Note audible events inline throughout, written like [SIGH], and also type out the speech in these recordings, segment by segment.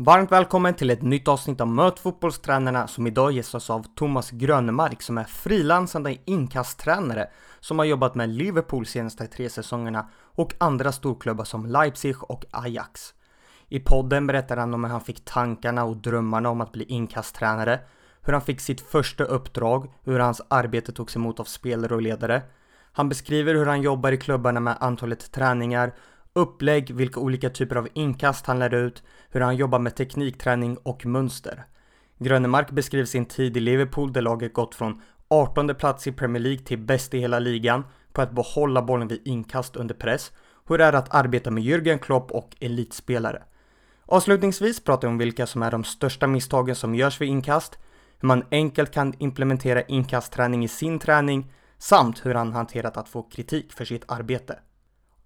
Varmt välkommen till ett nytt avsnitt av Möt fotbollstränarna som idag gästas av Thomas Grönemark som är frilansande inkasttränare som har jobbat med Liverpool senaste tre säsongerna och andra storklubbar som Leipzig och Ajax. I podden berättar han om hur han fick tankarna och drömmarna om att bli inkasttränare, hur han fick sitt första uppdrag, hur hans arbete togs emot av spelare och ledare. Han beskriver hur han jobbar i klubbarna med antalet träningar, upplägg, vilka olika typer av inkast han lär ut, hur han jobbar med teknikträning och mönster. Grönemark beskriver sin tid i Liverpool där laget gått från 18 plats i Premier League till bäst i hela ligan på att behålla bollen vid inkast under press, hur det är att arbeta med Jürgen Klopp och elitspelare. Avslutningsvis pratar vi om vilka som är de största misstagen som görs vid inkast, hur man enkelt kan implementera inkastträning i sin träning samt hur han hanterat att få kritik för sitt arbete.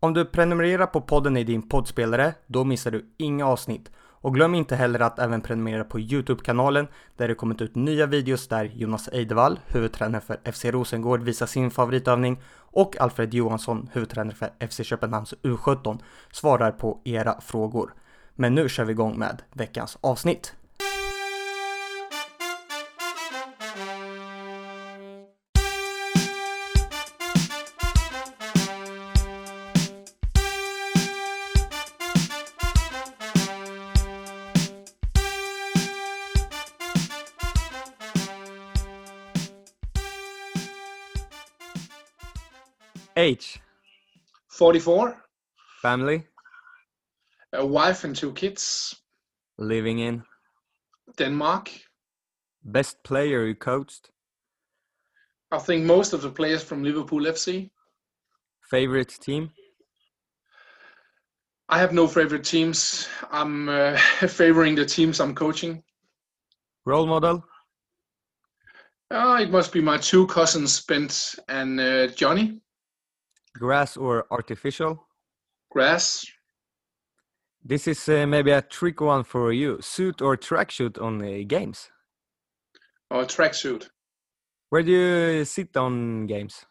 Om du prenumererar på podden i din poddspelare, då missar du inga avsnitt. Och glöm inte heller att även prenumerera på Youtube-kanalen där det kommit ut nya videos där Jonas Eidevall, huvudtränare för FC Rosengård, visar sin favoritövning och Alfred Johansson, huvudtränare för FC Köpenhamns U17, svarar på era frågor. Men nu kör vi igång med veckans avsnitt. Age, 44, family, a wife and two kids, living in, Denmark. best player you coached, I think most of the players from Liverpool FC. favorite team, I have no favorite teams. I'm uh, [LAUGHS] favoring the teams I'm coaching. role model, Uh, it must be my two cousins, Bent and uh, Johnny. Grass or artificial. Grass. This is uh, maybe a trick one for you. Suit or track tracksuit on the games. or tracksuit. Where do you sit on games?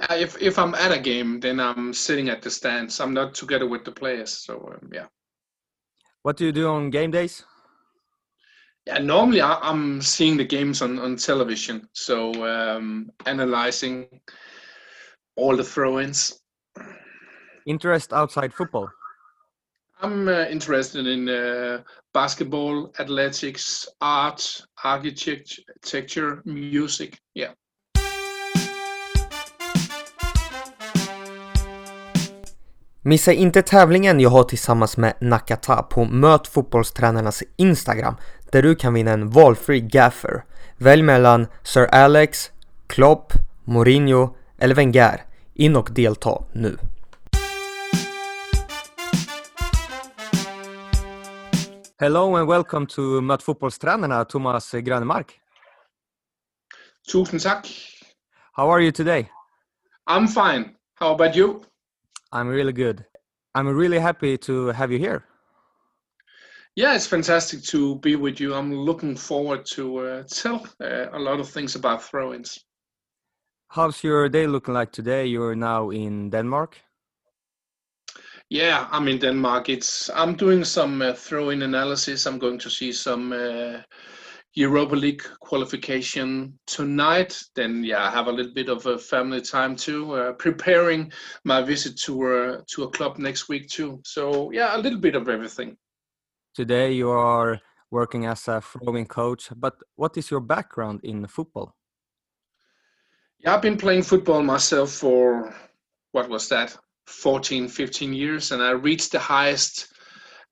Uh, if if I'm at a game, then I'm sitting at the stands. I'm not together with the players. So um, yeah, What do you do on game days? yeah. Normally I, I'm seeing the games on on television, so um, analyzing all the throw-ins. Interest outside football. I'm uh, interested in uh, basketball, athletics, art, architecture, music. Yeah. Missa inte tävlingen jag har tillsammans med Nakata på Möt fotbollstränarnas Instagram där du kan vinna en valfri gaffer. Välj mellan Sir Alex, Klopp, Mourinho eller Wenger. In och delta nu. Hello and welcome to Möt fotbollstränarna Thomas Grönemark. Tusind tak. How are you today? I'm fine. How about you? I'm really good. I'm really happy to have you here. Yeah, it's fantastic to be with you. I'm looking forward to uh, tell uh, a lot of things about throw-ins. How's your day looking like today? You're now in Denmark. Yeah, I'm in Denmark. It's I'm doing some uh, throw-in analysis. I'm going to see some uh, Europa League qualification tonight. Then yeah, I have a little bit of a family time too, uh, preparing my visit to uh, to a club next week too. So yeah, a little bit of everything. Today you are working as a throwing coach, but what is your background in football? Yeah, I've been playing football myself for what was that 14, 15 years, and I reached the highest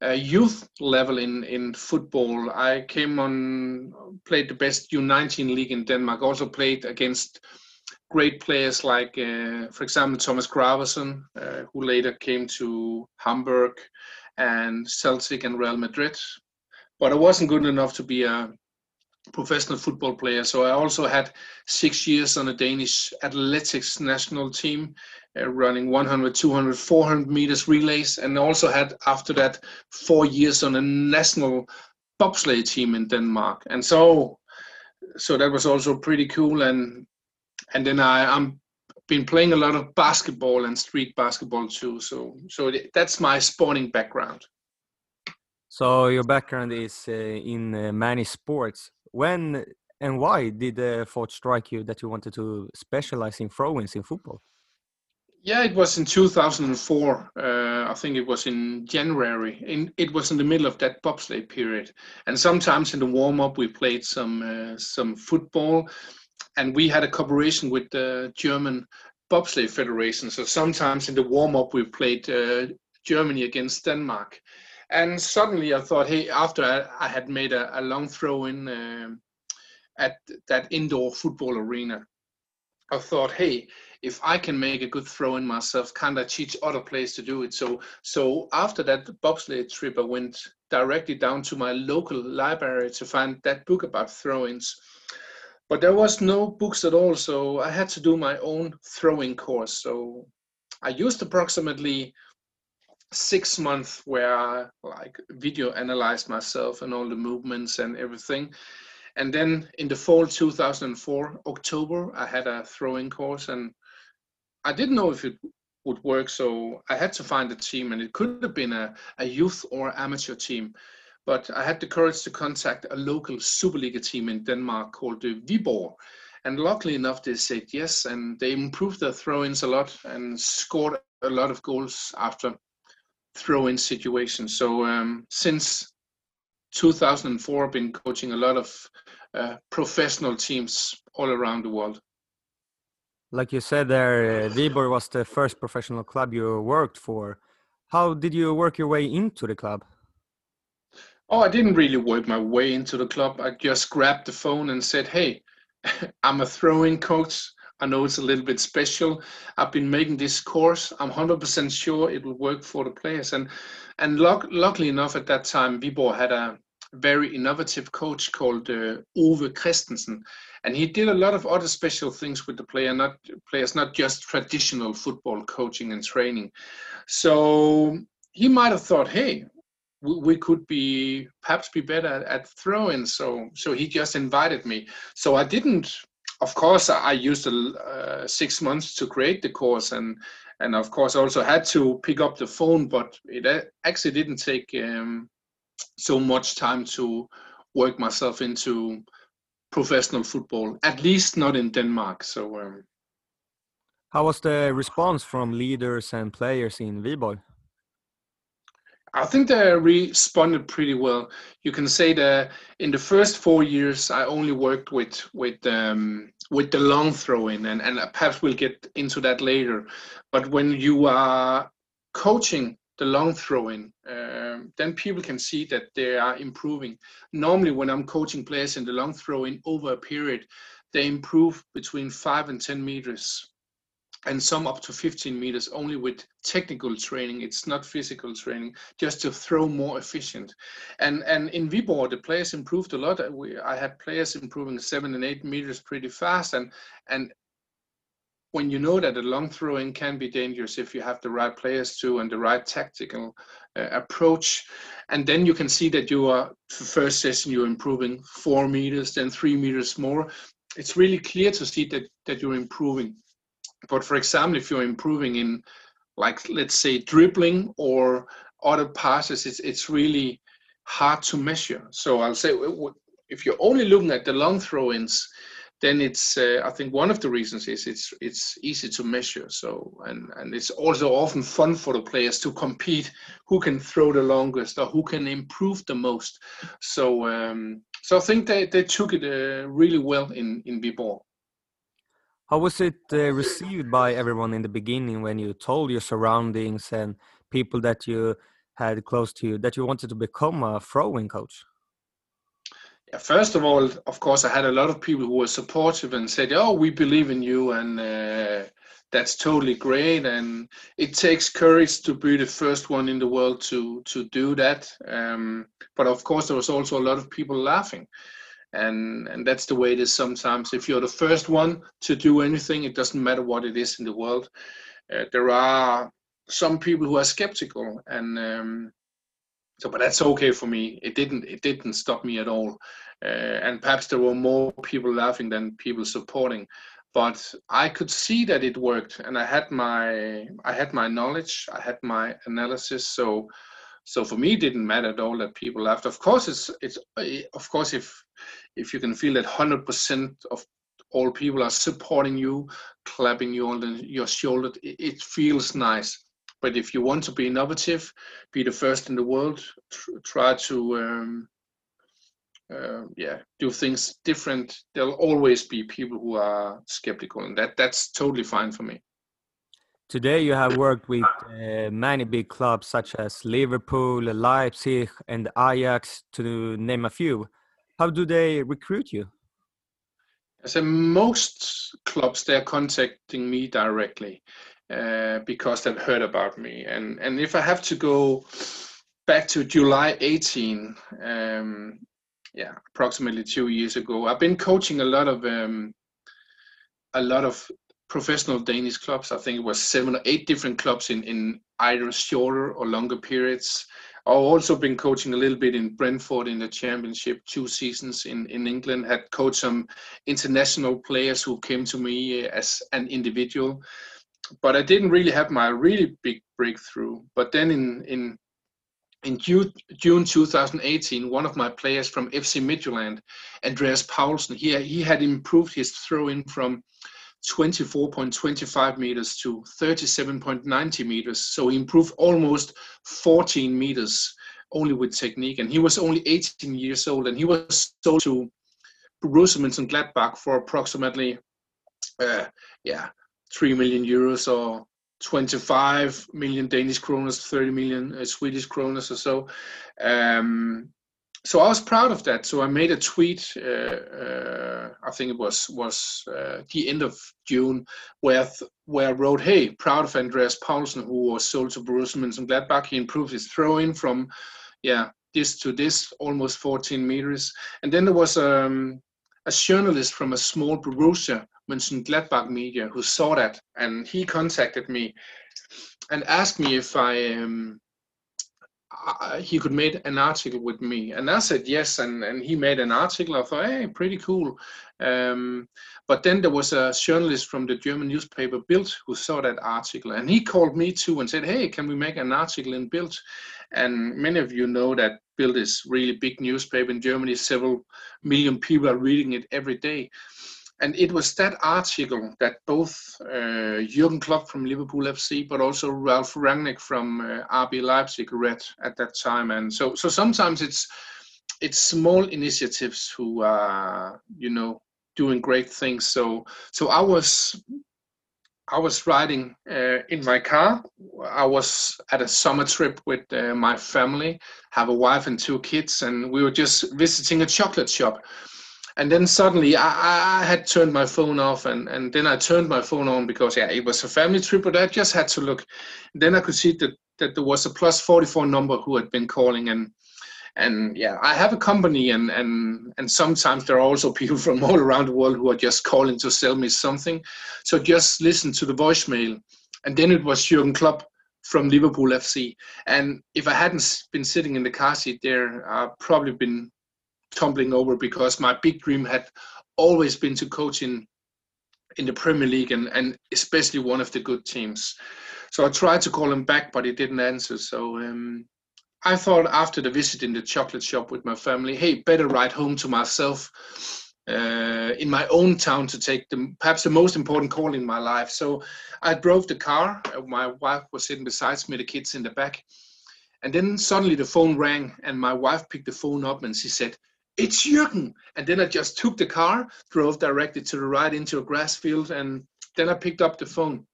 uh, youth level in in football. I came on, played the best U19 league in Denmark. Also played against great players like, uh, for example, Thomas Gravesen, uh, who later came to Hamburg and Celtic and Real Madrid. But I wasn't good enough to be a professional football player. So I also had six years on a Danish athletics national team, uh, running 100, 200, 400 meters relays, and also had after that four years on a national bobsleigh team in Denmark. And so, so that was also pretty cool. And and then I, I'm been playing a lot of basketball and street basketball too. So so that's my sporting background. So your background is uh, in uh, many sports. When and why did the thought strike you that you wanted to specialize in throw-ins in football? Yeah, it was in 2004. Uh, I think it was in January. In, it was in the middle of that bobsleigh period, and sometimes in the warm up we played some uh, some football, and we had a cooperation with the German bobsleigh federation. So sometimes in the warm up we played uh, Germany against Denmark, and suddenly I thought, hey, after I, I had made a, a long throw in um, at that indoor football arena, I thought, hey if I can make a good throw in myself, can't I teach other players to do it? So so after that bobsleigh trip, I went directly down to my local library to find that book about throw-ins. But there was no books at all, so I had to do my own throwing course. So I used approximately six months where I like video analyzed myself and all the movements and everything. And then in the fall 2004, October, I had a throwing course and I didn't know if it would work, so I had to find a team, and it could have been a, a youth or amateur team. But I had the courage to contact a local Superliga team in Denmark called the Viborg. And luckily enough, they said yes, and they improved their throw-ins a lot and scored a lot of goals after throw-in situations. So um, since 2004, I've been coaching a lot of uh, professional teams all around the world. Like you said there, uh, Viborg was the first professional club you worked for. How did you work your way into the club? Oh, I didn't really work my way into the club. I just grabbed the phone and said, Hey, [LAUGHS] I'm a throwing coach. I know it's a little bit special. I've been making this course. I'm 100% sure it will work for the players. And and luck, luckily enough, at that time, Viborg had a very innovative coach called uh, Ove Christensen, and he did a lot of other special things with the player, not players, not just traditional football coaching and training. So he might have thought, hey, we, could be perhaps be better at, at throwing. So so he just invited me. So I didn't. Of course, I used uh, six months to create the course, and and of course also had to pick up the phone. But it actually didn't take um, so much time to work myself into professional football, at least not in Denmark. So, um, how was the response from leaders and players in Viborg? I think they responded pretty well. You can say that in the first four years, I only worked with with um, with the long throwing, and and perhaps we'll get into that later. But when you are coaching the long throwing, um, then people can see that they are improving. Normally, when I'm coaching players in the long throwing over a period, they improve between five and 10 meters and some up to 15 meters only with technical training. It's not physical training just to throw more efficient. And and in Viborg the players improved a lot. We, i had players improving seven and eight meters pretty fast and and when you know that a long throwing can be dangerous if you have the right players too and the right tactical uh, approach and then you can see that you are first session you're improving four meters then three meters more. It's really clear to see that that you're improving but for example if you're improving in like let's say dribbling or other passes it's it's really hard to measure so i'll say if you're only looking at the long throw-ins then it's uh, I think one of the reasons is it's it's easy to measure. So and and it's also often fun for the players to compete who can throw the longest or who can improve the most. So um, so I think they they took it uh, really well in in Viborg. How was it uh, received by everyone in the beginning when you told your surroundings and people that you had close to you that you wanted to become a throwing coach? Yeah, first of all, of course, I had a lot of people who were supportive and said, "Oh, we believe in you," and uh, that's totally great. And it takes courage to be the first one in the world to to do that. Um, but of course, there was also a lot of people laughing, and and that's the way it is sometimes. If you're the first one to do anything, it doesn't matter what it is in the world. Uh, there are some people who are skeptical, and um, so but that's okay for me it didn't it didn't stop me at all uh, and perhaps there were more people laughing than people supporting but i could see that it worked and i had my i had my knowledge i had my analysis so so for me, it didn't matter at all that people laughed. Of course, it's it's of course if if you can feel that hundred percent of all people are supporting you, clapping you on the, your shoulder, it, it, feels nice. But if you want to be innovative, be the first in the world, tr- try to um, uh, yeah do things different. There'll always be people who are skeptical, and that that's totally fine for me. Today, you have worked with uh, many big clubs such as Liverpool, Leipzig, and Ajax, to name a few. How do they recruit you? So most clubs they're contacting me directly uh, because they've heard about me, and and if I have to go back to July 18, um, yeah, approximately two years ago, I've been coaching a lot of um, a lot of professional Danish clubs. I think it was seven or eight different clubs in, in either shorter or longer periods. I've also been coaching a little bit in Brentford in the championship, two seasons in, in England, had coached some international players who came to me uh, as an individual. But I didn't really have my really big breakthrough. But then in, in in June, June 2018, one of my players from FC Midtjylland, Andreas Poulsen, he, he had improved his throw-in from 24.25 meters to 37.90 meters. So he improved almost 14 meters only with technique. And he was only 18 years old and he was sold to Borussia Mönchengladbach for approximately, uh, yeah, 3 million euros or 25 million Danish kroners, 30 million uh, Swedish kroners or so. Um, so I was proud of that. So I made a tweet. Uh, uh, I think it was was uh, the end of June, where th- where I wrote, "Hey, proud of Andreas Poulsen, who was sold to Borussia Mönchengladbach. He improved his throw-in from, yeah, this to this, almost 14 meters." And then there was um, a journalist from a small Borussia Mönchengladbach media who saw that, and he contacted me and asked me if I. Um, he could make an article with me. And i said yes and, and he made an article. I thought hey pretty cool. Um, but then there was a journalist from the german newspaper bild who saw that article. And he called me too and said hey can we make an article in bild? And many of you know that bild is really big newspaper in germany. Several million people are reading it every day and it was that article that both uh, Jurgen Klopp from Liverpool FC, but also Ralf Rangnick from uh, RB Leipzig read at that time. And so, so sometimes it's it's small initiatives who are you know doing great things. So, so I was I was riding uh, in my car. I was at a summer trip with uh, my family, have a wife and two kids, and we were just visiting a chocolate shop and then suddenly I, I, had turned my phone off and, and then I turned my phone on because yeah it was a family trip but I just had to look. Then I could see that that there was a plus 44 number who had been calling and and yeah I have a company and and and sometimes there are also [LAUGHS] people from all around the world who are just calling to sell me something. So just listen to the voicemail. And then it was Jurgen Klopp from Liverpool FC and if I hadn't been sitting in the car seat there I'd probably been tumbling over because my big dream had always been to coach in in the Premier League and, and especially one of the good teams. So I tried to call him back, but he didn't answer. So um, I thought after the visit in the chocolate shop with my family, hey, better ride home to myself uh, in my own town to take the perhaps the most important call in my life. So I drove the car. My wife was sitting beside me, the kids in the back. And then suddenly the phone rang, and my wife picked the phone up and she said, it's Jürgen. And then I just took the car, drove directly to the right into a grass field, and then I picked up the phone.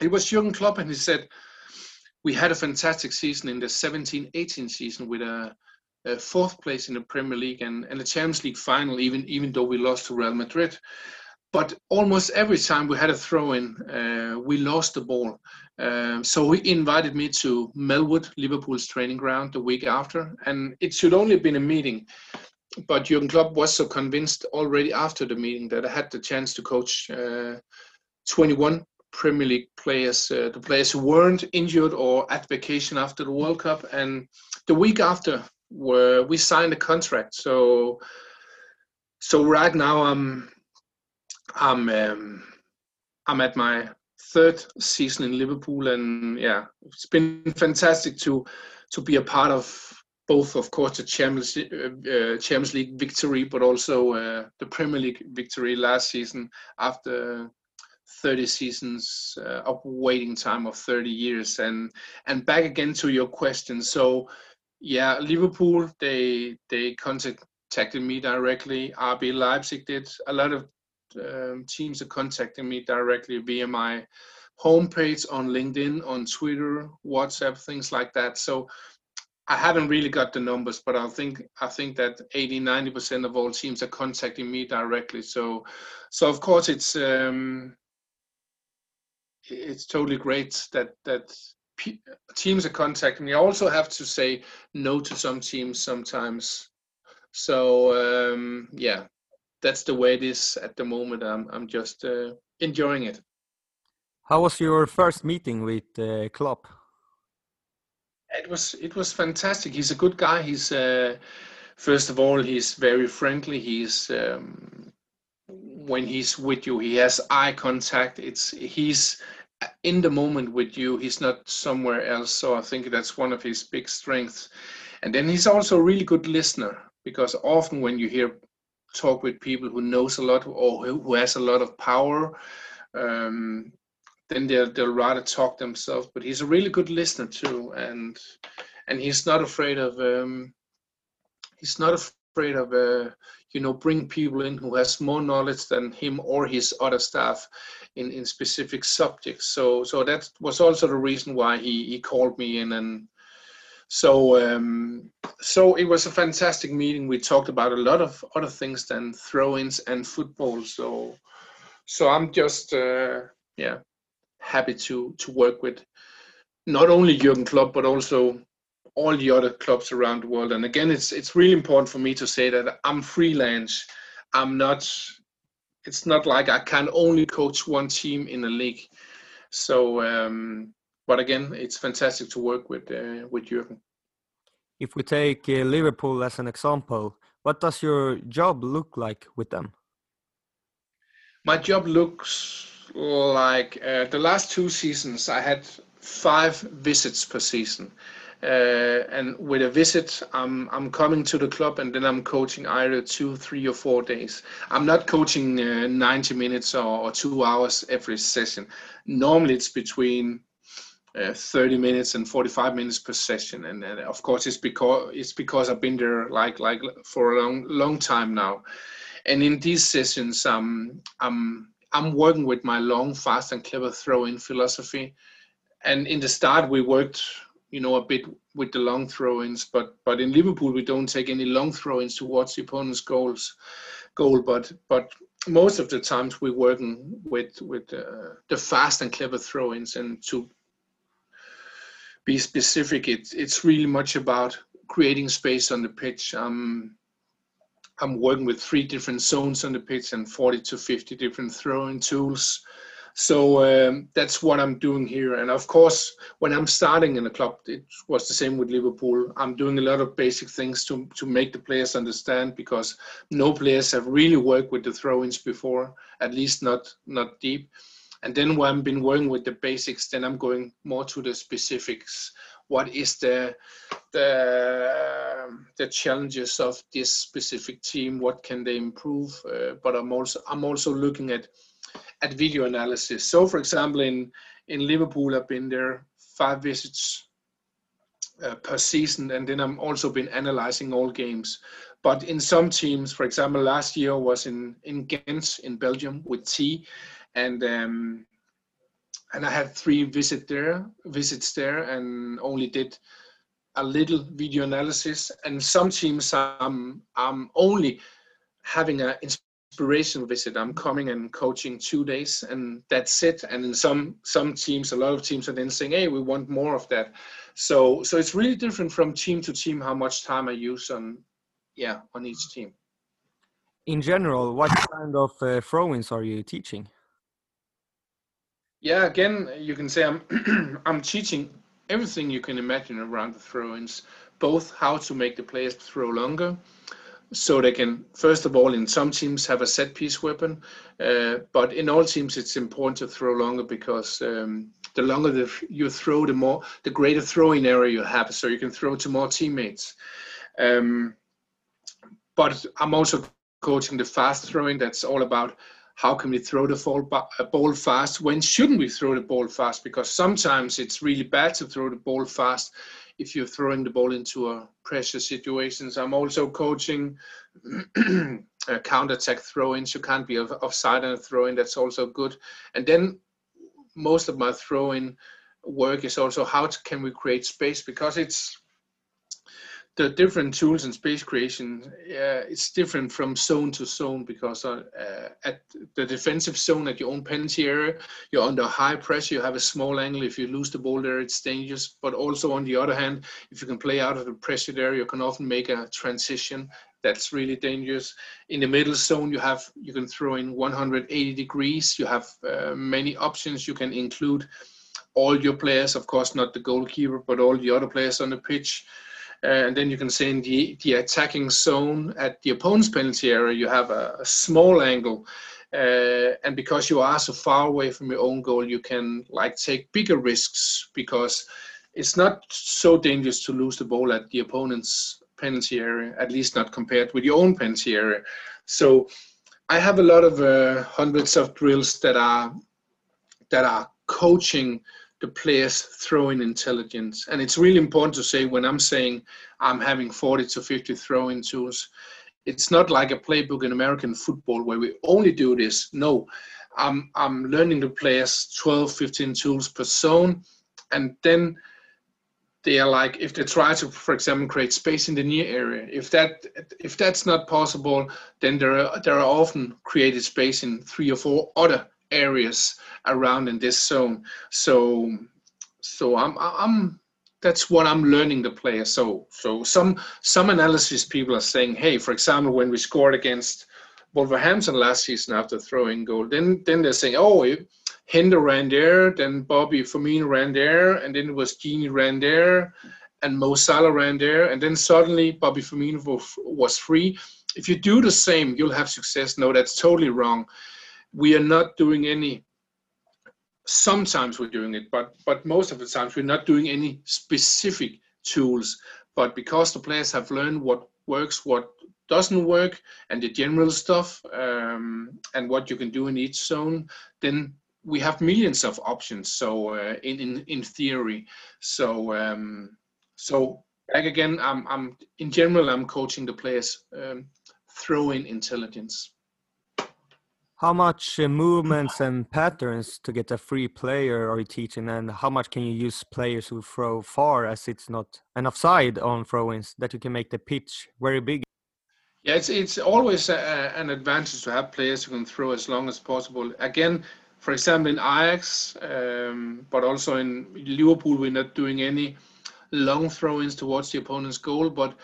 It was Jürgen Klopp, and he said, We had a fantastic season in the 17 18 season with a, a, fourth place in the Premier League and, and a Champions League final, even, even though we lost to Real Madrid. But almost every time we had a throw in, uh, we lost the ball. Um, so he invited me to Melwood, Liverpool's training ground, the week after. And it should only have been a meeting but Jurgen Klopp was so convinced already after the meeting that I had the chance to coach uh, 21 Premier League players, uh, the players who weren't injured or at vacation after the World Cup. And the week after, where we signed a contract. So, so right now I'm, I'm, um, I'm at my third season in Liverpool, and yeah, it's been fantastic to to be a part of both, of course, the Champions, uh, uh, Champions League victory, but also uh, the Premier League victory last season after 30 seasons uh, of waiting time of 30 years. And and back again to your question. So, yeah, Liverpool they they contacted me directly. RB Leipzig did. A lot of um, teams are contacting me directly via my homepage on LinkedIn, on Twitter, WhatsApp, things like that. So I haven't really got the numbers, but I think I think that 80, 90 percent of all teams are contacting me directly. So, so of course it's um, it's totally great that that teams are contacting me. I also have to say no to some teams sometimes. So um, yeah, that's the way it is at the moment. I'm I'm just uh, enjoying it. How was your first meeting with uh, Klopp? It was it was fantastic. He's a good guy. He's uh, first of all he's very friendly. He's um, when he's with you, he has eye contact. It's he's in the moment with you. He's not somewhere else. So I think that's one of his big strengths. And then he's also a really good listener because often when you hear talk with people who knows a lot or who has a lot of power, um, then they'll they'll rather talk themselves. But he's a really good listener too, and and he's not afraid of um, he's not afraid of uh, you know bring people in who has more knowledge than him or his other staff in in specific subjects. So so that was also the reason why he he called me in and. So um, so it was a fantastic meeting. We talked about a lot of other things than throw-ins and football. So so I'm just uh, yeah happy to to work with not only Jurgen Klopp but also all the other clubs around the world. And again, it's it's really important for me to say that I'm freelance. I'm not. It's not like I can only coach one team in a league. So, um, but again, it's fantastic to work with uh, with Jurgen. If we take uh, Liverpool as an example, what does your job look like with them? My job looks like uh, the last two seasons, I had five visits per season. Uh, and with a visit, I'm I'm coming to the club and then I'm coaching either two, three, or four days. I'm not coaching uh, 90 minutes or, or, two hours every session. Normally, it's between uh, 30 minutes and 45 minutes per session, and, and, of course, it's because it's because I've been there like like for a long long time now. And in these sessions, um, I'm I'm working with my long, fast, and clever throw-in philosophy. And in the start, we worked, you know, a bit with the long throw-ins, but but in Liverpool, we don't take any long throw-ins towards the opponent's goals, goal. But but most of the times, we're working with with uh, the fast and clever throw-ins. And to be specific, it's it's really much about creating space on the pitch. Um, I'm working with three different zones on the pitch and 40 to 50 different throwing tools. So um, that's what I'm doing here. And of course, when I'm starting in a club, it was the same with Liverpool. I'm doing a lot of basic things to, to make the players understand because no players have really worked with the throw-ins before, at least not not deep. And then when I've been working with the basics, then I'm going more to the specifics. What is the the the challenges of this specific team? What can they improve? Uh, but i'm also i'm also looking at at video analysis. So for example in in liverpool i've been there five visits uh, per season and then i'm also been analyzing all games. But in some teams for example last year was in in ghent in belgium with t and um, and I had three visit there, visits there, and only did a little video analysis. And some teams, I'm I'm only having an inspirational visit. I'm coming and coaching two days, and that's it. And in some some teams, a lot of teams are then saying, "Hey, we want more of that." So so it's really different from team to team how much time I use on yeah on each team. In general, what kind of uh, throw-ins are you teaching? Yeah, again, you can say I'm [CLEARS THROAT] I'm teaching everything you can imagine around the throw-ins, both how to make the players throw longer, so they can first of all in some teams have a set piece weapon uh, but in all teams it's important to throw longer because um, the longer the, you throw the more the greater throwing area you have so you can throw to more teammates. Um, but i'm also coaching the fast throwing that's all about how can we throw the ball fast when shouldn't we throw the ball fast because sometimes it's really bad to throw the ball fast if you're throwing the ball into a pressure situations. I'm also coaching [CLEARS THROAT] uh, counter-attack throw-ins. You can't be offside on a throw-in. That's also good. And then most of my throw-in work is also how can we create space because it's the different tools in space creation uh, it's different from zone to zone because uh, at the defensive zone at your own penalty area you're under high pressure you have a small angle. If you lose the ball there it's dangerous. But also on the other hand if you can play out of the pressure there you can often make a transition that's really dangerous. In the middle zone you have you can throw in 180 degrees. You have uh, many options. You can include all your players of course not the goalkeeper but all the other players on the pitch and then you can say in the, the attacking zone at the opponent's penalty area, you have a, a small angle. Uh, and because you are so far away from your own goal, you can like take bigger risks because it's not so dangerous to lose the ball at the opponent's penalty area, at least not compared with your own penalty area. So I have a lot of uh, hundreds of drills that are that are coaching the players throwing intelligence. And it's really important to say when I'm saying I'm having 40 to 50 throwing tools, it's not like a playbook in American football where we only do this. No, I'm, I'm learning the players 12, 15 tools per zone. And then they are like, if they try to, for example, create space in the near area, if that if that's not possible, then there are, there are often created space in three or four other areas around in this zone. So so I'm I'm that's what I'm learning the player. So so some some analysis people are saying, hey, for example, when we scored against Wolverhampton last season after throwing goal, then then they're saying, oh, Hendo ran there, then Bobby Firmino ran there, and then it was Gini ran there, and Mo Salah ran there, and then suddenly Bobby Firmino was free. If you do the same, you'll have success. No, that's totally wrong we are not doing any sometimes we're doing it but but most of the times we're not doing any specific tools. But because the players have learned what works what doesn't work and the general stuff um, and what you can do in each zone then we have millions of options. So uh, in, in in theory. So um, so back again i'm i'm in general i'm coaching the players um, throw in intelligence how much uh, movements [LAUGHS] and patterns to get a free player are you teaching, and how much can you use players who throw far, as it's not an offside on throw-ins that you can make the pitch very big? Yeah, it's it's always a, an advantage to have players who can throw as long as possible. Again, for example, in Ajax, um, but also in Liverpool, we're not doing any long throw-ins towards the opponent's goal, but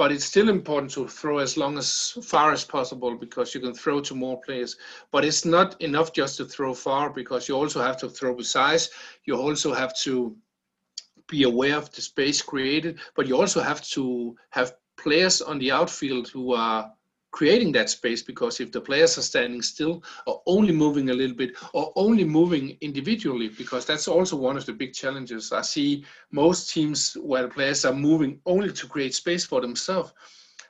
but it's still important to throw as long as far as possible because you can throw to more players. But it's not enough just to throw far because you also have to throw with size. You also have to be aware of the space created, but you also have to have players on the outfield who are creating that space because if the players are standing still or only moving a little bit or only moving individually because that's also one of the big challenges. I see most teams where the players are moving only to create space for themselves.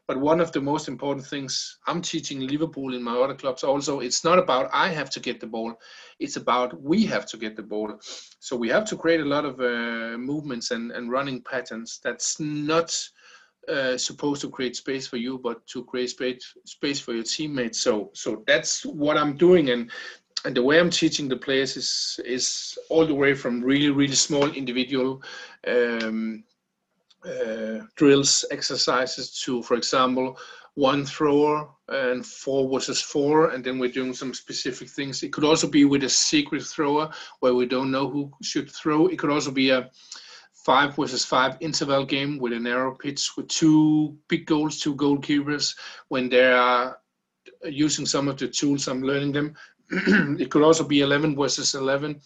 But one of the most important things i'm teaching liverpool in my other clubs also it's not about i have to get the ball it's about we have to get the ball. So we have to create a lot of uh, movements and, and running patterns that's not uh, supposed to create space for you, but to create space space for your teammates. So so that's what I'm doing, and and the way I'm teaching the players is is all the way from really really small individual um, uh, drills exercises to, for example, one thrower and four versus four, and then we're doing some specific things. It could also be with a secret thrower where we don't know who should throw. It could also be a five versus five interval game with a narrow pitch with two big goals, two goalkeepers. When they are using some of the tools, I'm learning them. [CLEARS THROAT] it could also be 11 versus 11,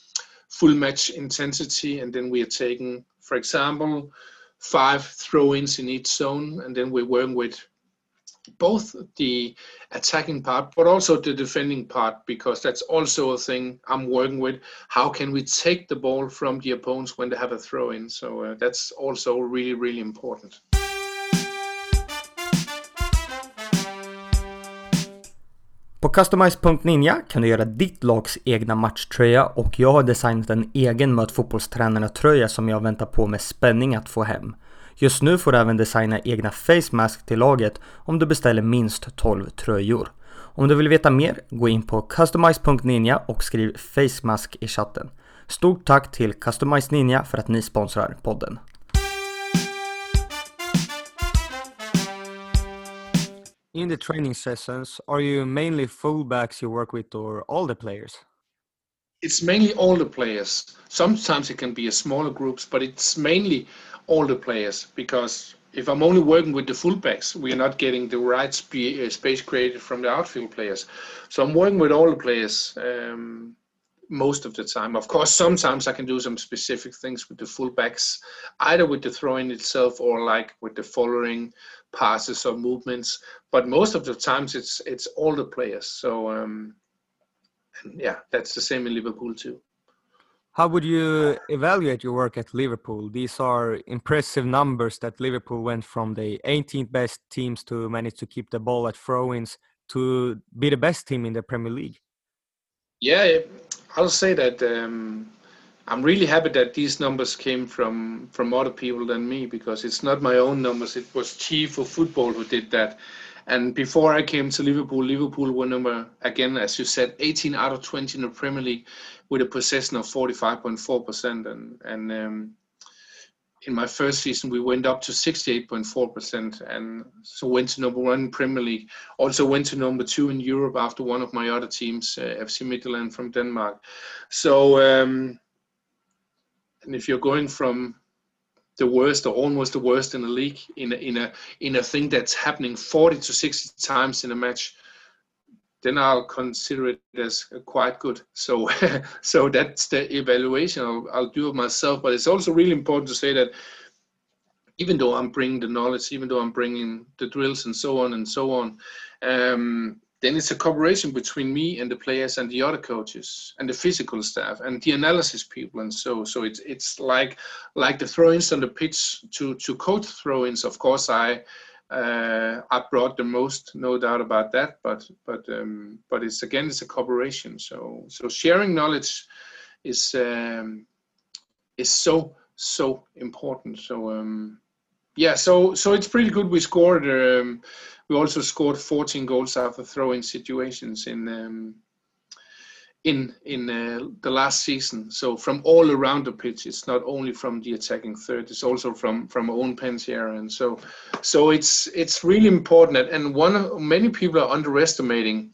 full match intensity, and then we are taking, for example, five throw-ins in each zone, and then we're working with both the attacking part but also the defending part because that's also a thing I'm working with. How can we take the ball from the opponents when they have a throw in? So uh, that's also really really important. På Customize.ninja kan du göra ditt lags egna matchtröja och jag har designat en egen Möt fotbollstränarna-tröja som jag väntar på med spänning att få hem. Just nu får du även designa egna face mask till laget om du beställer minst 12 tröjor. Om du vill veta mer, gå in på customize.ninja och skriv face mask i chatten. Stort tack till Customize Ninja för att ni sponsrar podden. In the training sessions, are you mainly fullbacks you work with or all the players? It's mainly all the players. Sometimes it can be a smaller groups, but it's mainly all the players because if I'm only working with the fullbacks, we are not getting the right sp- uh, space created from the outfield players. So I'm working with all the players um, most of the time. Of course, sometimes I can do some specific things with the fullbacks, either with the throwing itself or like with the following passes or movements. But most of the times, it's it's all the players. So um, yeah, that's the same in Liverpool too. How would you evaluate your work at Liverpool? These are impressive numbers that Liverpool went from the 18th best teams to manage to keep the ball at throw-ins to be the best team in the Premier League. Yeah, I'll say that um, I'm really happy that these numbers came from from other people than me because it's not my own numbers. It was Chief of Football who did that. And before I came to Liverpool, Liverpool were number again, as you said, 18 out of 20 in the Premier League with a possession of 45.4%. And and um, in my first season, we went up to 68.4%, and so went to number one in Premier League. Also went to number two in Europe after one of my other teams, uh, FC Midtjylland from Denmark. So, um, and if you're going from the worst or almost the worst in the league in a, in a in a thing that's happening 40 to 60 times in a match then I'll consider it as quite good. So, [LAUGHS] so that's the evaluation I'll, I'll do of myself. But it's also really important to say that even though I'm bringing the knowledge, even though I'm bringing the drills and so on and so on, um, then it's a cooperation between me and the players and the other coaches and the physical staff and the analysis people and so so it's it's like like the throw-ins on the pitch to to coach throw-ins. Of course, I uh, I brought the most, no doubt about that. But but um, but it's again it's a cooperation. So so sharing knowledge is um, is so so important. So um, yeah, so so it's pretty good. We scored. Um, we also scored 14 goals after throwing situations in um, in in uh, the last season. So from all around the pitch, it's not only from the attacking third; it's also from from our own pens here. And so, so it's it's really important. And one many people are underestimating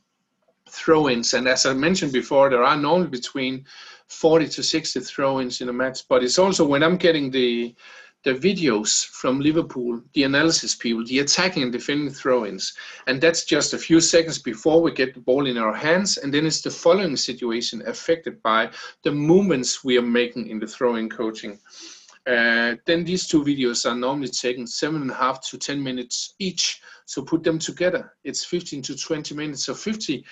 throw-ins. And as I mentioned before, there are normally between 40 to 60 throw-ins in a match. But it's also when I'm getting the the videos from Liverpool, the analysis people, the attacking and defending throw-ins, and that's just a few seconds before we get the ball in our hands, and then it's the following situation affected by the movements we are making in the throwing coaching. Uh, then these two videos are normally taken seven and a half to 10 minutes each. So put them together. It's 15 to 20 minutes. So 50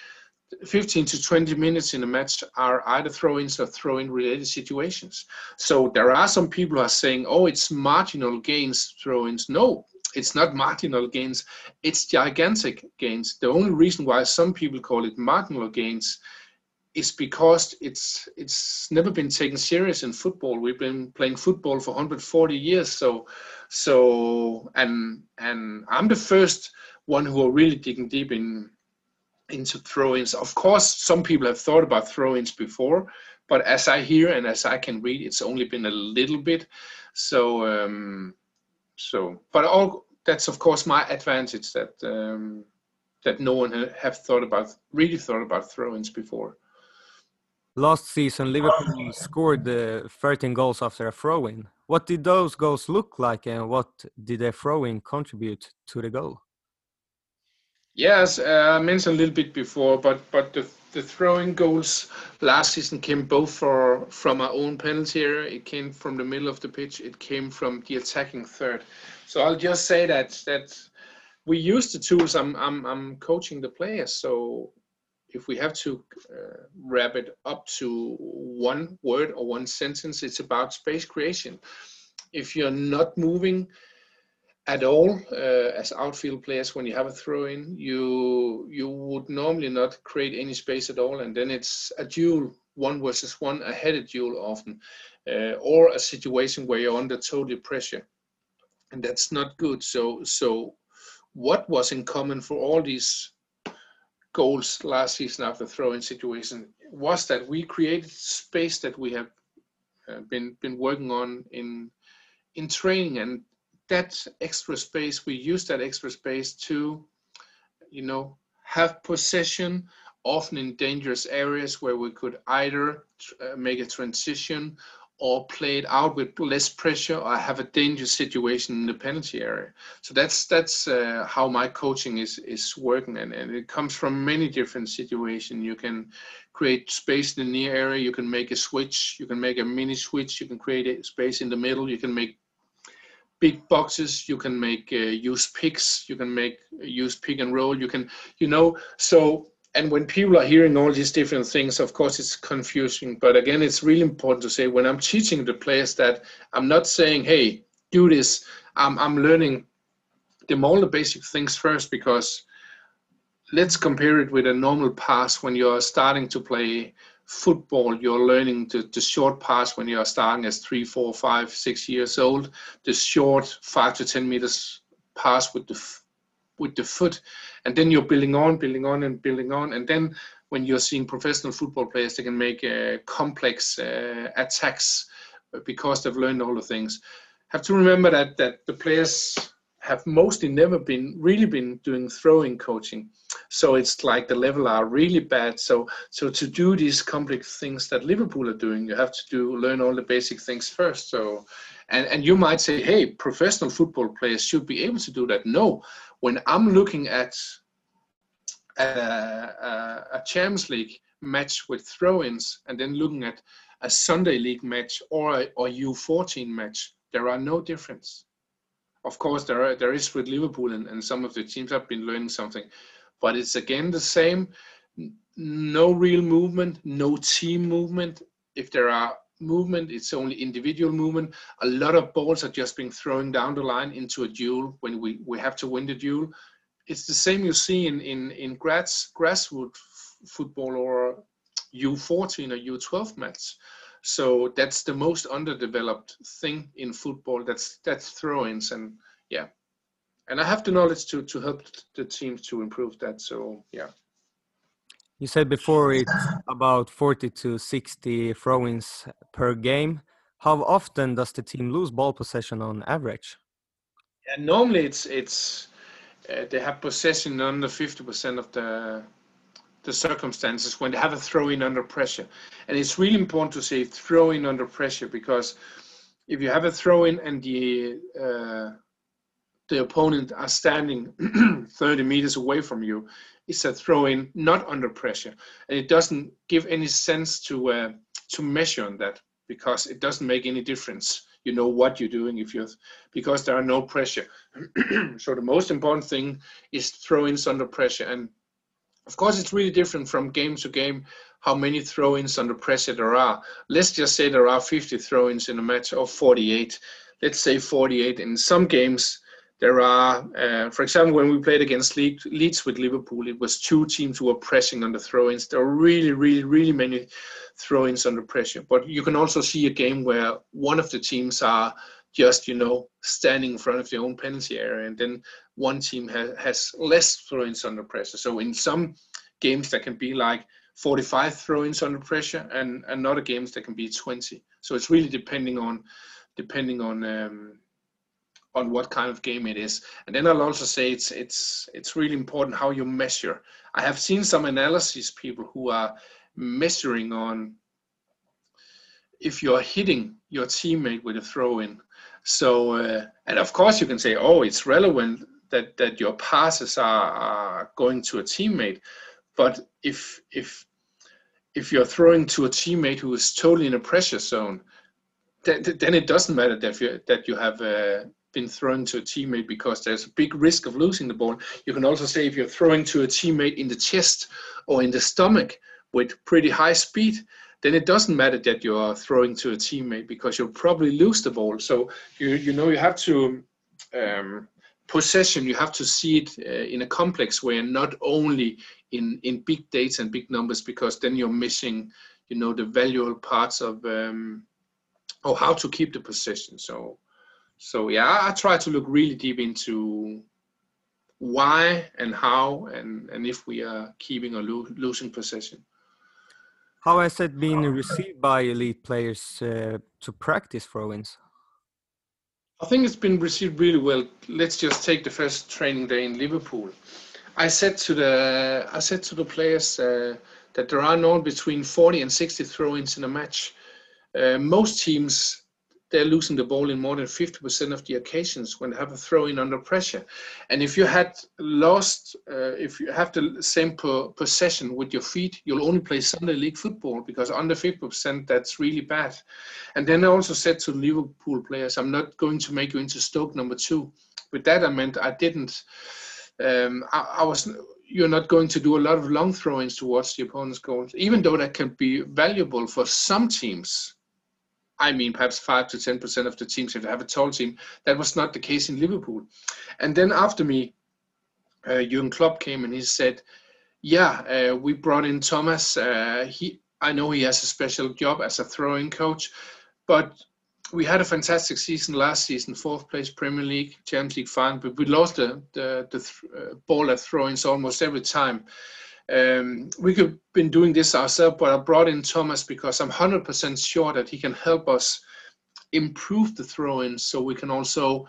15 to 20 minutes in a match are either throw-ins or throw-in related situations. So there are some people who are saying, oh, it's marginal gains throw-ins. No, it's not marginal gains. It's gigantic gains. The only reason why some people call it marginal gains is because it's it's never been taken serious in football. We've been playing football for 140 years. So so and and I'm the first one who are really digging deep in into throw-ins. Of course, some people have thought about throw-ins before, but as I hear and as I can read, it's only been a little bit. So, um, so, but all that's of course my advantage that um, that no one have thought about, really thought about throw-ins before. Last season, Liverpool scored the 13 goals after a throw-in. What did those goals look like, and what did a throw-in contribute to the goal? Yes, uh, I mentioned a little bit before, but but the the throwing goals last season came both for from our own penalty area. It came from the middle of the pitch. It came from the attacking third. So I'll just say that that we use the tools. I'm I'm I'm coaching the players, so if we have to uh, wrap it up to one word or one sentence, it's about space creation. If you're not moving at all uh, as outfield players when you have a throw in, you you would normally not create any space at all, and then it's a duel, one versus one, a headed duel often, uh, or a situation where you're under total pressure, and that's not good. So so, what was in common for all these goals last season after throw-in situation was that we created space that we have uh, been been working on in in training and that extra space we use that extra space to you know have possession often in dangerous areas where we could either uh, make a transition or play it out with less pressure or have a dangerous situation in the penalty area. So that's that's uh, how my coaching is is working, and, and it comes from many different situations. You can create space in the near area. You can make a switch. You can make a mini switch. You can create a space in the middle. You can make big boxes. You can make uh, use picks. You can make use pick and roll. You can you know so and when people are hearing all these different things, of course, it's confusing. But again, it's really important to say when I'm teaching the players that I'm not saying, "Hey, do this." I'm I'm learning them all the basic things first because let's compare it with a normal pass when you're starting to play football you're learning the, the short pass when you're starting as three four five six years old. The short five to ten meters pass with the with the foot. And then you're building on building on and building on. And then when you're seeing professional football players they can make uh, complex uh, attacks because they've learned all the things. Have to remember that that the players have mostly never been really been doing throwing coaching. So it's like the level are really bad. So so to do these complex things that liverpool are doing you have to do learn all the basic things first. So and and you might say hey professional football players should be able to do that. No when I'm looking at a, a, a Champions League match with throw-ins and then looking at a Sunday League match or a or U14 match, there are no difference. Of course, there are there is with Liverpool and, and some of the teams have been learning something, but it's again the same. No real movement, no team movement. If there are movement, it's only individual movement. A lot of balls are just being thrown down the line into a duel when we, we have to win the duel. It's the same you see in, in, in grass, grassroots football or U14 or U12 match. So that's the most underdeveloped thing in football. That's that's throw-ins and yeah, and I have the knowledge to to help the teams to improve that. So yeah. You said before it's about 40 to 60 throw-ins per game. How often does the team lose ball possession on average? Yeah, normally it's it's uh, they have possession under 50% of the the circumstances when they have a throw-in under pressure, and it's really important to say throw-in under pressure because if you have a throw-in and the uh, the opponent are standing [CLEARS THROAT] 30 meters away from you, it's a throw in not under pressure. And it doesn't give any sense to uh, to measure on that because it doesn't make any difference. You know what you're doing if you're because there are no pressure. [CLEARS THROAT] So the most important thing is throw-ins under pressure. And of course it's really different from game to game how many throw-ins under pressure there are let's just say there are 50 throw-ins in a match of 48 let's say 48 in some games there are, uh, for example, when we played against Leeds with Liverpool, it was two teams who were pressing on the throw-ins. There are really, really, really many throw-ins under pressure. But you can also see a game where one of the teams are just, you know, standing in front of their own penalty area, and then one team has, has less throw-ins under pressure. So in some games, there can be like 45 throw-ins under pressure, and another games there can be 20. So it's really depending on depending on um, on what kind of game it is. And then I'll also say it's it's it's really important how you measure. I have seen some analysis people who are measuring on if you're hitting your teammate with a throw in. So uh, and of course you can say, oh, it's relevant that that your passes are, are going to a teammate. But if if if you're throwing to a teammate who is totally in a pressure zone, then, then it doesn't matter that you that you have uh, been thrown to a teammate because there's a big risk of losing the ball. You can also say if you're throwing to a teammate in the chest or in the stomach with pretty high speed, then it doesn't matter that you are throwing to a teammate because you'll probably lose the ball. So you you know you have to um, possession. You have to see it uh, in a complex way and not only in in big dates and big numbers because then you're missing you know the valuable parts of um, or how to keep the possession. So so yeah, I try to look really deep into why and how and and if we are keeping or lo- losing possession. How has it been received by elite players uh, to practice throw-ins? I think it's been received really well. Let's just take the first training day in Liverpool. I said to the I said to the players uh, that there are now between 40 and 60 throw-ins in a match. Uh, most teams they're losing the ball in more than 50% of the occasions when they have a throw in under pressure. And if you had lost, uh, if you have the same per possession with your feet, you'll only play Sunday league football because under 50%, that's really bad. And then I also said to Liverpool players, I'm not going to make you into Stoke number two. With that, I meant I didn't, um, I, I was you're not going to do a lot of long throw-ins towards the opponent's goals, even though that can be valuable for some teams I mean, perhaps five to ten percent of the teams, if they have a tall team, that was not the case in Liverpool. And then after me, uh, Jurgen Klopp came and he said, "Yeah, uh, we brought in Thomas. Uh, he, I know he has a special job as a throwing coach, but we had a fantastic season last season, fourth place Premier League, Champions League final, but we lost the the, the th- uh, ball at throw-ins almost every time." Um, we could have been doing this ourselves, but I brought in Thomas because I'm 100% sure that he can help us improve the throw-ins so we can also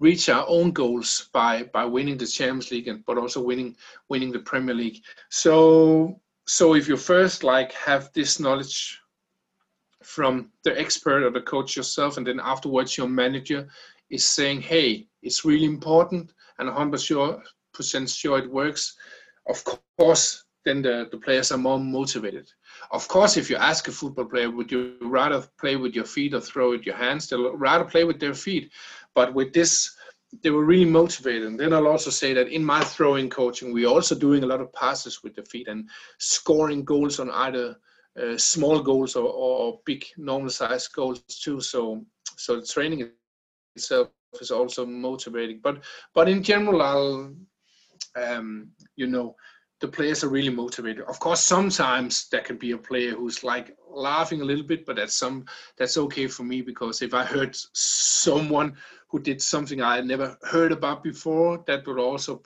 reach our own goals by by winning the Champions League and but also winning winning the Premier League. So so if you first like have this knowledge from the expert or the coach yourself, and then afterwards your manager is saying, "Hey, it's really important," and 100% sure it works of course, then the, the players are more motivated. Of course, if you ask a football player, would you rather play with your feet or throw with your hands? They'll rather play with their feet. But with this, they were really motivated. And then I'll also say that in my throwing coaching, we're also doing a lot of passes with the feet and scoring goals on either uh, small goals or, or big normal size goals too. So, so the training itself is also motivating. But, but in general, I'll um, you know, the players are really motivated. Of course, sometimes there can be a player who's like laughing a little bit, but that's some that's okay for me because if I heard someone who did something I had never heard about before, that would also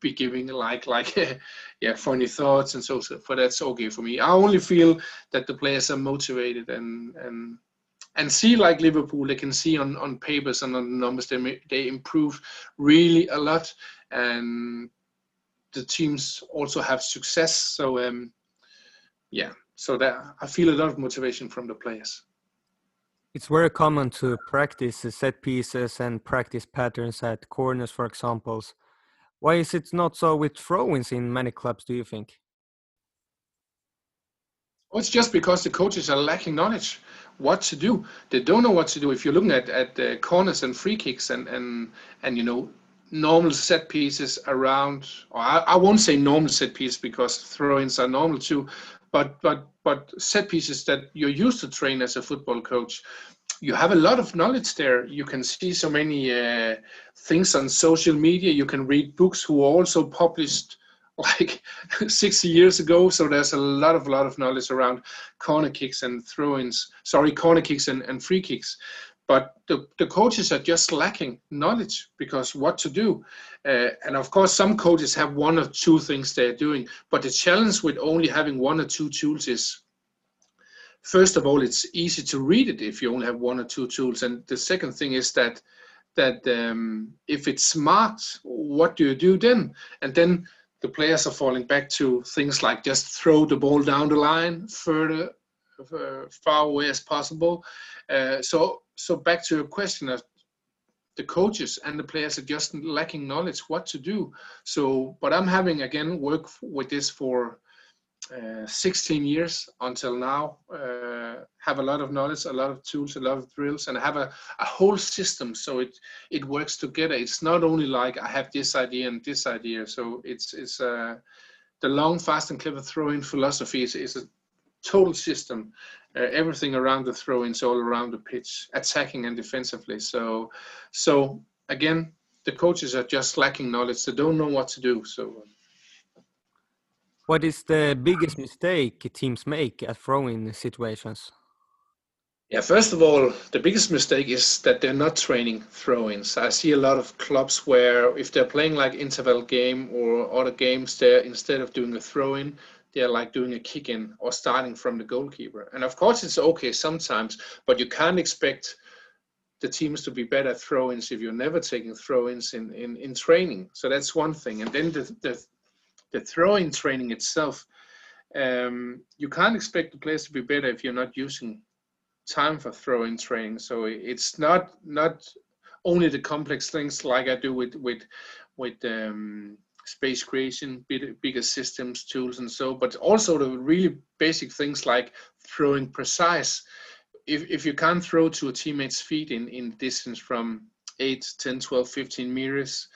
be [LAUGHS] giving like like [LAUGHS] yeah funny thoughts and so so. But that's okay for me. I only feel that the players are motivated and and and see like Liverpool, they can see on on papers and on the numbers they they improve really a lot and the teams also have success. So um, yeah, so that I feel a lot of motivation from the players. It's very common to practice set pieces and practice patterns at corners, for examples. Why is it not so with throw-ins in many clubs? Do you think? Well, it's just because the coaches are lacking knowledge what to do. They don't know what to do. If you're looking at at the corners and free kicks and and and you know normal set pieces around or I, I won't say normal set pieces because throw-ins are normal too but but but set pieces that you're used to train as a football coach. You have a lot of knowledge there. You can see so many uh, things on social media. You can read books who also published [LAUGHS] like 60 years ago. So there's a lot of lot of knowledge around corner kicks and throw-ins. Sorry corner kicks and, and free kicks but the, the coaches are just lacking knowledge because what to do. Uh, and of course some coaches have one or two things they're doing but the challenge with only having one or two tools is first of all it's easy to read it if you only have one or two tools. And the second thing is that that um, if it's smart what do you do then? And then the players are falling back to things like just throw the ball down the line further uh, far away as possible. Uh, so so back to your question of the coaches and the players are just lacking knowledge what to do so but i'm having again work with this for uh, 16 years until now, uh, have a lot of knowledge, a lot of tools, a lot of drills, and have a, a whole system so it it works together. It's not only like I have this idea and this idea. So it's it's uh, the long, fast, and clever throwing philosophy is, is a total system. Uh, everything around the throw-ins, all around the pitch, attacking and defensively. So so again, the coaches are just lacking knowledge. They don't know what to do. So. What is the biggest mistake teams make at throwing situations? Yeah, first of all, the biggest mistake is that they're not training throw-ins. I see a lot of clubs where if they're playing like interval game or other games, they're instead of doing a throw-in, they're like doing a kick-in or starting from the goalkeeper. And of course, it's okay sometimes, but you can't expect the teams to be better throw-ins if you're never taking throw-ins in, in, in training. So that's one thing. And then the, the the throwing training itself, um, you can't expect the players to be better if you're not using time for throwing training. So it's not not only the complex things like I do with with with um, space creation, bigger systems, tools, and so, but also the really basic things like throwing precise. If, if you can't throw to a teammate's feet in, in distance from 8, 10, 12, 15 meters,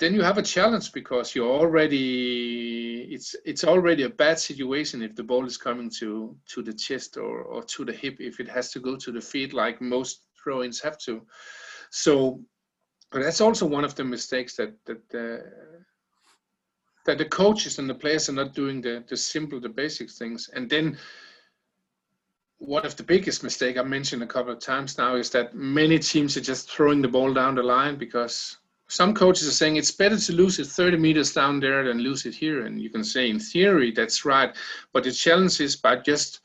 then you have a challenge because you're already it's it's already a bad situation if the ball is coming to to the chest or or to the hip if it has to go to the feet like most throw-ins have to so that's also one of the mistakes that that uh, that the coaches and the players are not doing the the simple the basic things and then one of the biggest mistake I mentioned a couple of times now is that many teams are just throwing the ball down the line because some coaches are saying it's better to lose it 30 meters down there than lose it here. And you can say, in theory, that's right. But the challenge is by just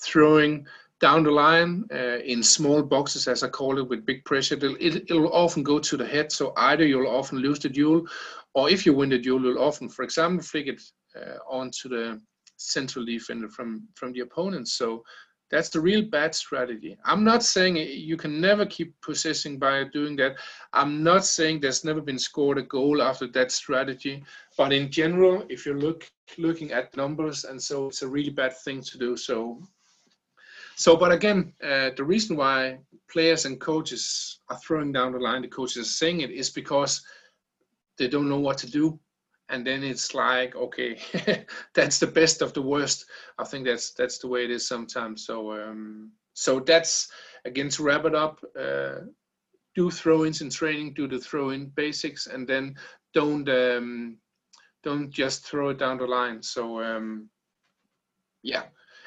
throwing down the line uh, in small boxes, as I call it, with big pressure, it'll, it, will often go to the head. So either you'll often lose the duel, or if you win the duel, you'll often, for example, flick it uh, onto the central defender from from the opponent. So that's the real bad strategy. I'm not saying you can never keep possessing by doing that. I'm not saying there's never been scored a goal after that strategy. But in general, if you're look looking at numbers, and so it's a really bad thing to do. So, so but again, uh, the reason why players and coaches are throwing down the line, the coaches are saying it, is because they don't know what to do. And then it's like okay [LAUGHS] that's the best of the worst. I think that's that's the way it is sometimes. So um so that's again to wrap it up uh, do throw-ins in training do the throw-in basics and then don't um don't just throw it down the line. So um yeah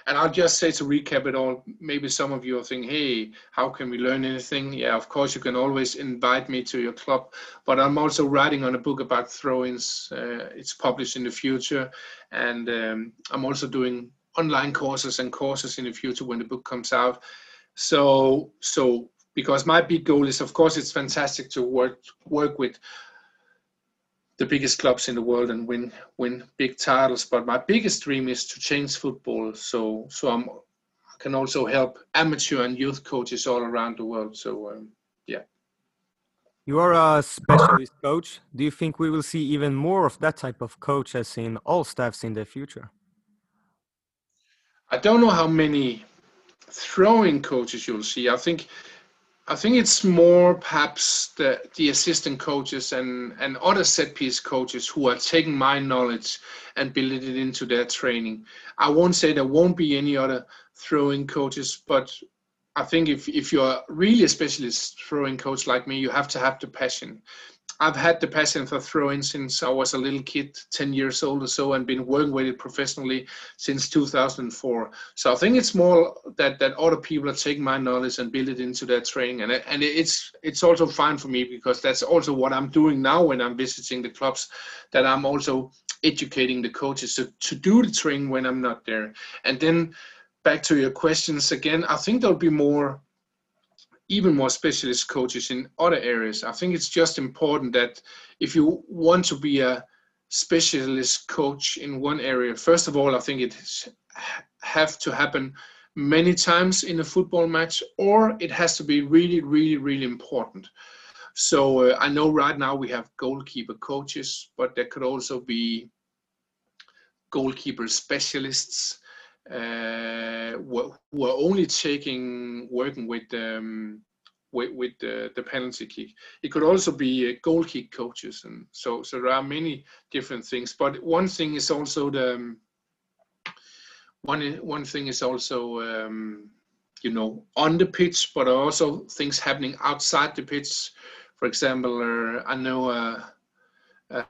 and I'll just say to recap it all, maybe some of you are thinking, hey, how can we learn anything? Yeah, of course, you can always invite me to your club, but I'm also writing on a book about throw-ins. Uh, it's published in the future. And um, I'm also doing online courses and courses in the future when the book comes out. So, so because my big goal is, of course, it's fantastic to work work with the biggest clubs in the world and win win big titles. But my biggest dream is to change football. So so I'm I can also help amateur and youth coaches all around the world. So um, yeah. You are a specialist coach. Do you think we will see even more of that type of coaches in all staffs in the future? I don't know how many throwing coaches you'll see. I think I think it's more perhaps the, the assistant coaches and, and other set piece coaches who are taking my knowledge and building it into their training. I won't say there won't be any other throwing coaches, but I think if, if you're really a specialist throwing coach like me, you have to have the passion. I've had the passion for throwing since I was a little kid, 10 years old or so, and been working with it professionally since 2004. So I think it's more that, that other people are taking my knowledge and build it into their training. And, and it's, it's also fine for me because that's also what I'm doing now when I'm visiting the clubs, that I'm also educating the coaches to, to do the training when I'm not there. And then back to your questions again, I think there'll be more even more specialist coaches in other areas. I think it's just important that if you want to be a specialist coach in one area, first of all, I think it have to happen many times in a football match, or it has to be really, really, really important. So uh, I know right now we have goalkeeper coaches, but there could also be goalkeeper specialists uh, who are only taking working with um, with, with the, the, penalty kick. It could also be uh, goal kick coaches, and so so there are many different things. But one thing is also the um, one one thing is also um, you know on the pitch, but also things happening outside the pitch. For example, uh, I know a,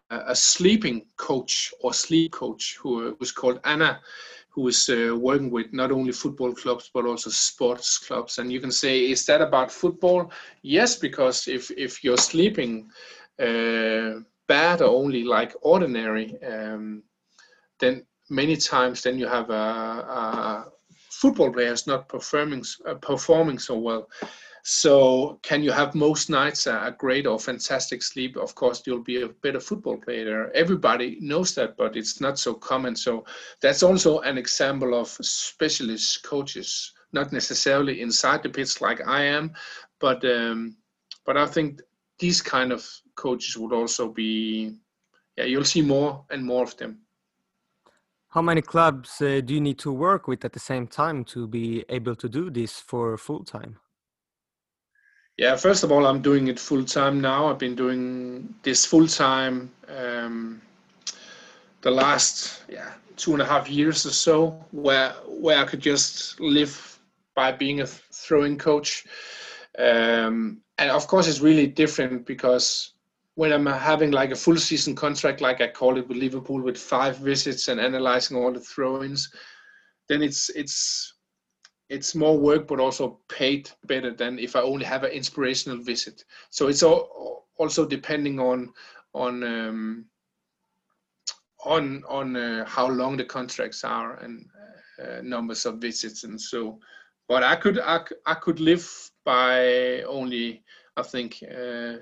a, sleeping coach or sleep coach who was called Anna who is uh, working with not only football clubs but also sports clubs. And you can say, is that about football? Yes, because if if you're sleeping uh, bad or only like ordinary, um, then many times then you have a, a football players not performing uh, performing so well. So, can you have most nights a great or fantastic sleep? Of course, you'll be a better football player. Everybody knows that, but it's not so common. So, that's also an example of specialist coaches, not necessarily inside the pitch like I am, but um, but I think these kind of coaches would also be, yeah, you'll see more and more of them. How many clubs uh, do you need to work with at the same time to be able to do this for full time? Yeah, first of all, I'm doing it full time now. I've been doing this full time um, the last yeah two and a half years or so, where where I could just live by being a throwing coach. Um, and of course, it's really different because when I'm having like a full season contract, like I call it with Liverpool, with five visits and analyzing all the throw-ins, then it's it's it's more work but also paid better than if I only have an inspirational visit. So it's all, also depending on on um, on on uh, how long the contracts are and uh, numbers of visits and so. But I could I, I could live by only I think uh,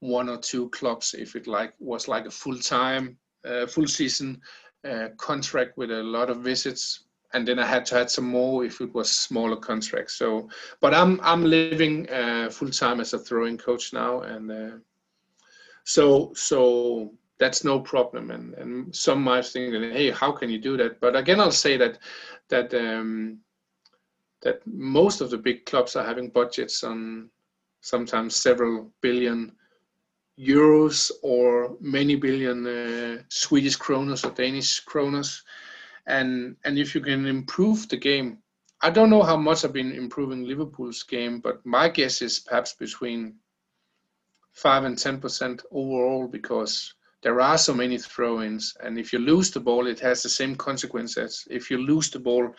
one or two clubs if it like was like a full time uh, full season uh, contract with a lot of visits and then I had to add some more if it was smaller contracts. So, but I'm I'm living uh, full time as a throwing coach now, and uh, so so that's no problem. And and some might think that hey, how can you do that? But again, I'll say that that um, that most of the big clubs are having budgets on sometimes several billion euros or many billion uh, Swedish kronas or Danish kronas and and if you can improve the game i don't know how much i've been improving liverpool's game but my guess is perhaps between 5 and 10% overall because there are so many throw-ins. And if you lose the ball it has the same consequence as if you lose the ball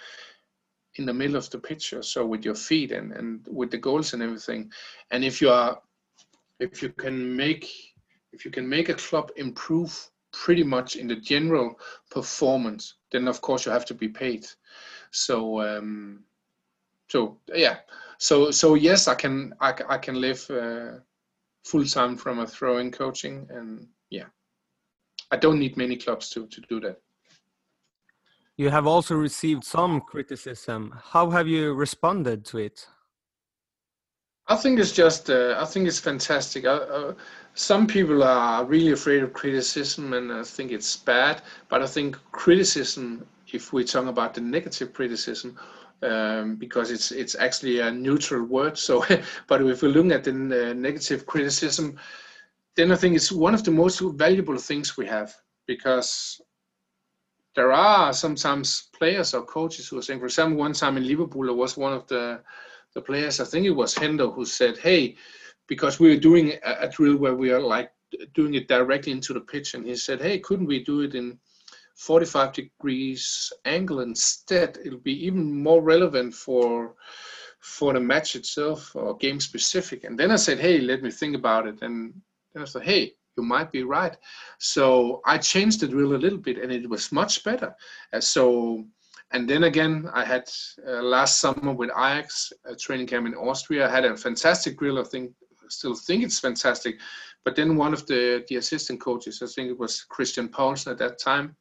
in the middle of the or so with your feet and, and with the goals and everything. And if you are if you can make if you can make a club improve pretty much in the general performance, then of course you have to be paid. So um, so yeah, so so yes, I can I, I can live uh, full time from a throwing coaching, and yeah, I don't need many clubs to to do that. You have also received some criticism. How have you responded to it? I think it's just uh, I think it's fantastic. I, uh, some people are really afraid of criticism and I think it's bad. But I think criticism, if we talk about the negative criticism, um, because it's it's actually a neutral word. So, [LAUGHS] but if we look at the negative criticism, then I think it's one of the most valuable things we have because there are sometimes players or coaches who are saying, for example, one time in Liverpool, there was one of the the players, I think it was Hendo, who said, "Hey, because we were doing a, a drill where we are like doing it directly into the pitch and he said hey couldn't we do it in 45 degrees angle instead? It'll be even more relevant for for the match itself or game specific. And then i said hey let me think about it. And then i said hey you might be right. So i changed the drill a little bit and it was much better. Uh, so and then again i had uh, last summer with ajax a training camp in austria i had a fantastic drill i think still think it's fantastic. But then one of the, the assistant coaches, I think it was Christian Poulsen at that time,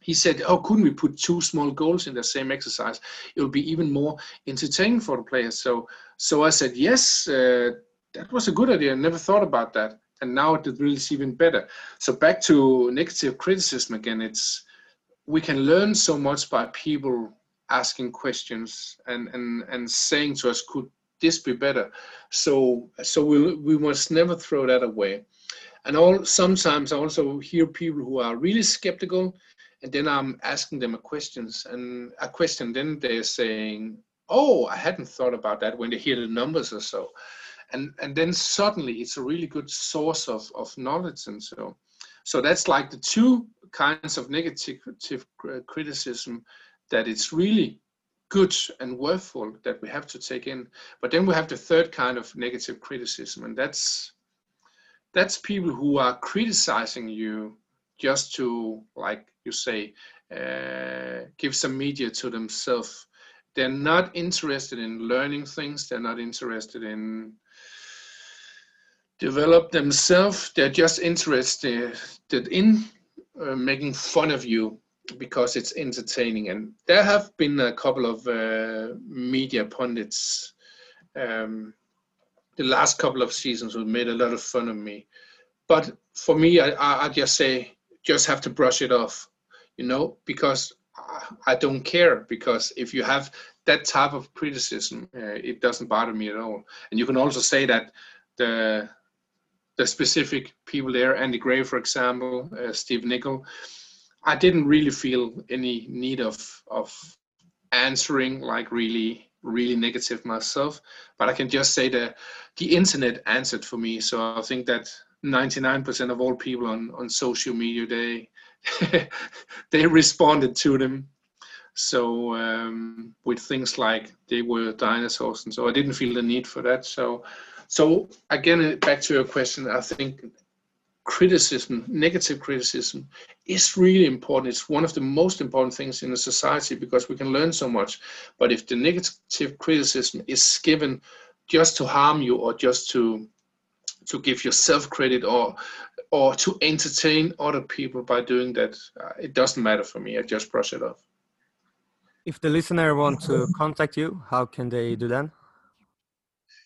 he said, "Oh, couldn't we put two small goals in the same exercise? It would be even more entertaining for the players." So, so I said, "Yes, uh, that was a good idea. I never thought about that, and now it really is even better." So back to negative criticism again. It's we can learn so much by people asking questions and and and saying to us could this be better. So so we we must never throw that away. And all sometimes i also hear people who are really skeptical and then i'm asking them a questions and a question then they're saying oh i hadn't thought about that when they hear the numbers or so. And and then suddenly it's a really good source of of knowledge and so. So that's like the two kinds of negative criticism that it's really good and worthful that we have to take in. But then we have the third kind of negative criticism and that's that's people who are criticizing you just to like you say uh, give some media to themselves. They're not interested in learning things. They're not interested in develop themselves. They're just interested in uh, making fun of you because it's entertaining. And there have been a couple of uh, media pundits um, the last couple of seasons who made a lot of fun of me. But for me, I, I just say, just have to brush it off, you know, because I don't care. Because if you have that type of criticism, uh, it doesn't bother me at all. And you can also say that the the specific people there, Andy Gray, for example, uh, Steve Nicol, I didn't really feel any need of of answering like really really negative myself, but I can just say that the internet answered for me. So I think that 99% of all people on on social media they [LAUGHS] they responded to them. So um, with things like they were dinosaurs, and so I didn't feel the need for that. So so again, back to your question, I think criticism, negative criticism, is really important. It's one of the most important things in a society because we can learn so much. But if the negative criticism is given just to harm you or just to to give yourself credit or or to entertain other people by doing that, uh, it doesn't matter for me. I just brush it off. If the listener wants to contact you, how can they do that?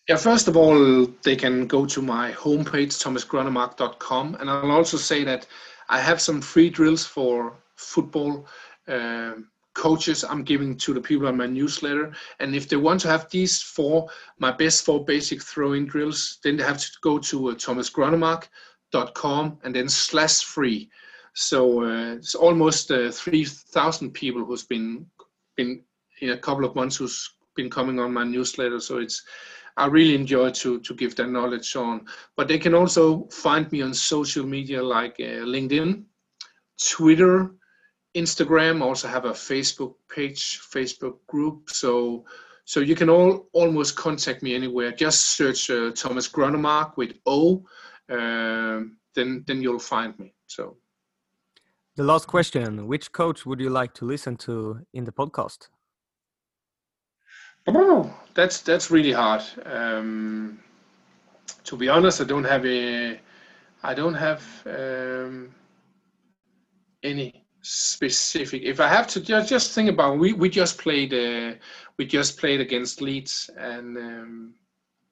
Yeah, first of all, they can go to my homepage, thomasgrønnemark.com, and I'll also say that I have some free drills for football uh, coaches I'm giving to the people on my newsletter. And if they want to have these four, my best four basic throw-in drills, then they have to go to uh, and then slash free. So uh, it's almost uh, 3,000 people who's been been in a couple of months who's been coming on my newsletter. So it's I really enjoy to to give that knowledge on. But they can also find me on social media like uh, LinkedIn, Twitter, Instagram. I also have a Facebook page, Facebook group. So so you can all almost contact me anywhere. Just search uh, Thomas Grønnemark with O, uh, then then you'll find me. So. The last question: Which coach would you like to listen to in the podcast? That's that's really hard. Um, to be honest, I don't have a, I don't have um, any specific. If I have to just just think about, we we just played, uh, we just played against Leeds, and um,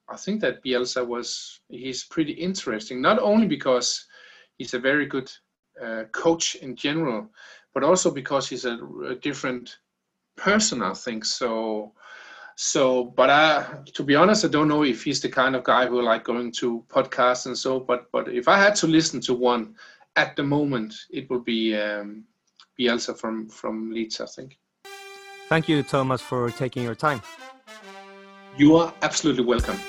I think that Bielsa was he's pretty interesting. Not only because he's a very good uh, coach in general, but also because he's a, a different person. I think so so but I, to be honest i don't know if he's the kind of guy who like going to podcasts and so but but if i had to listen to one at the moment it would be um, bielsa from from leeds i think. Thank you thomas for taking your time. You are absolutely welcome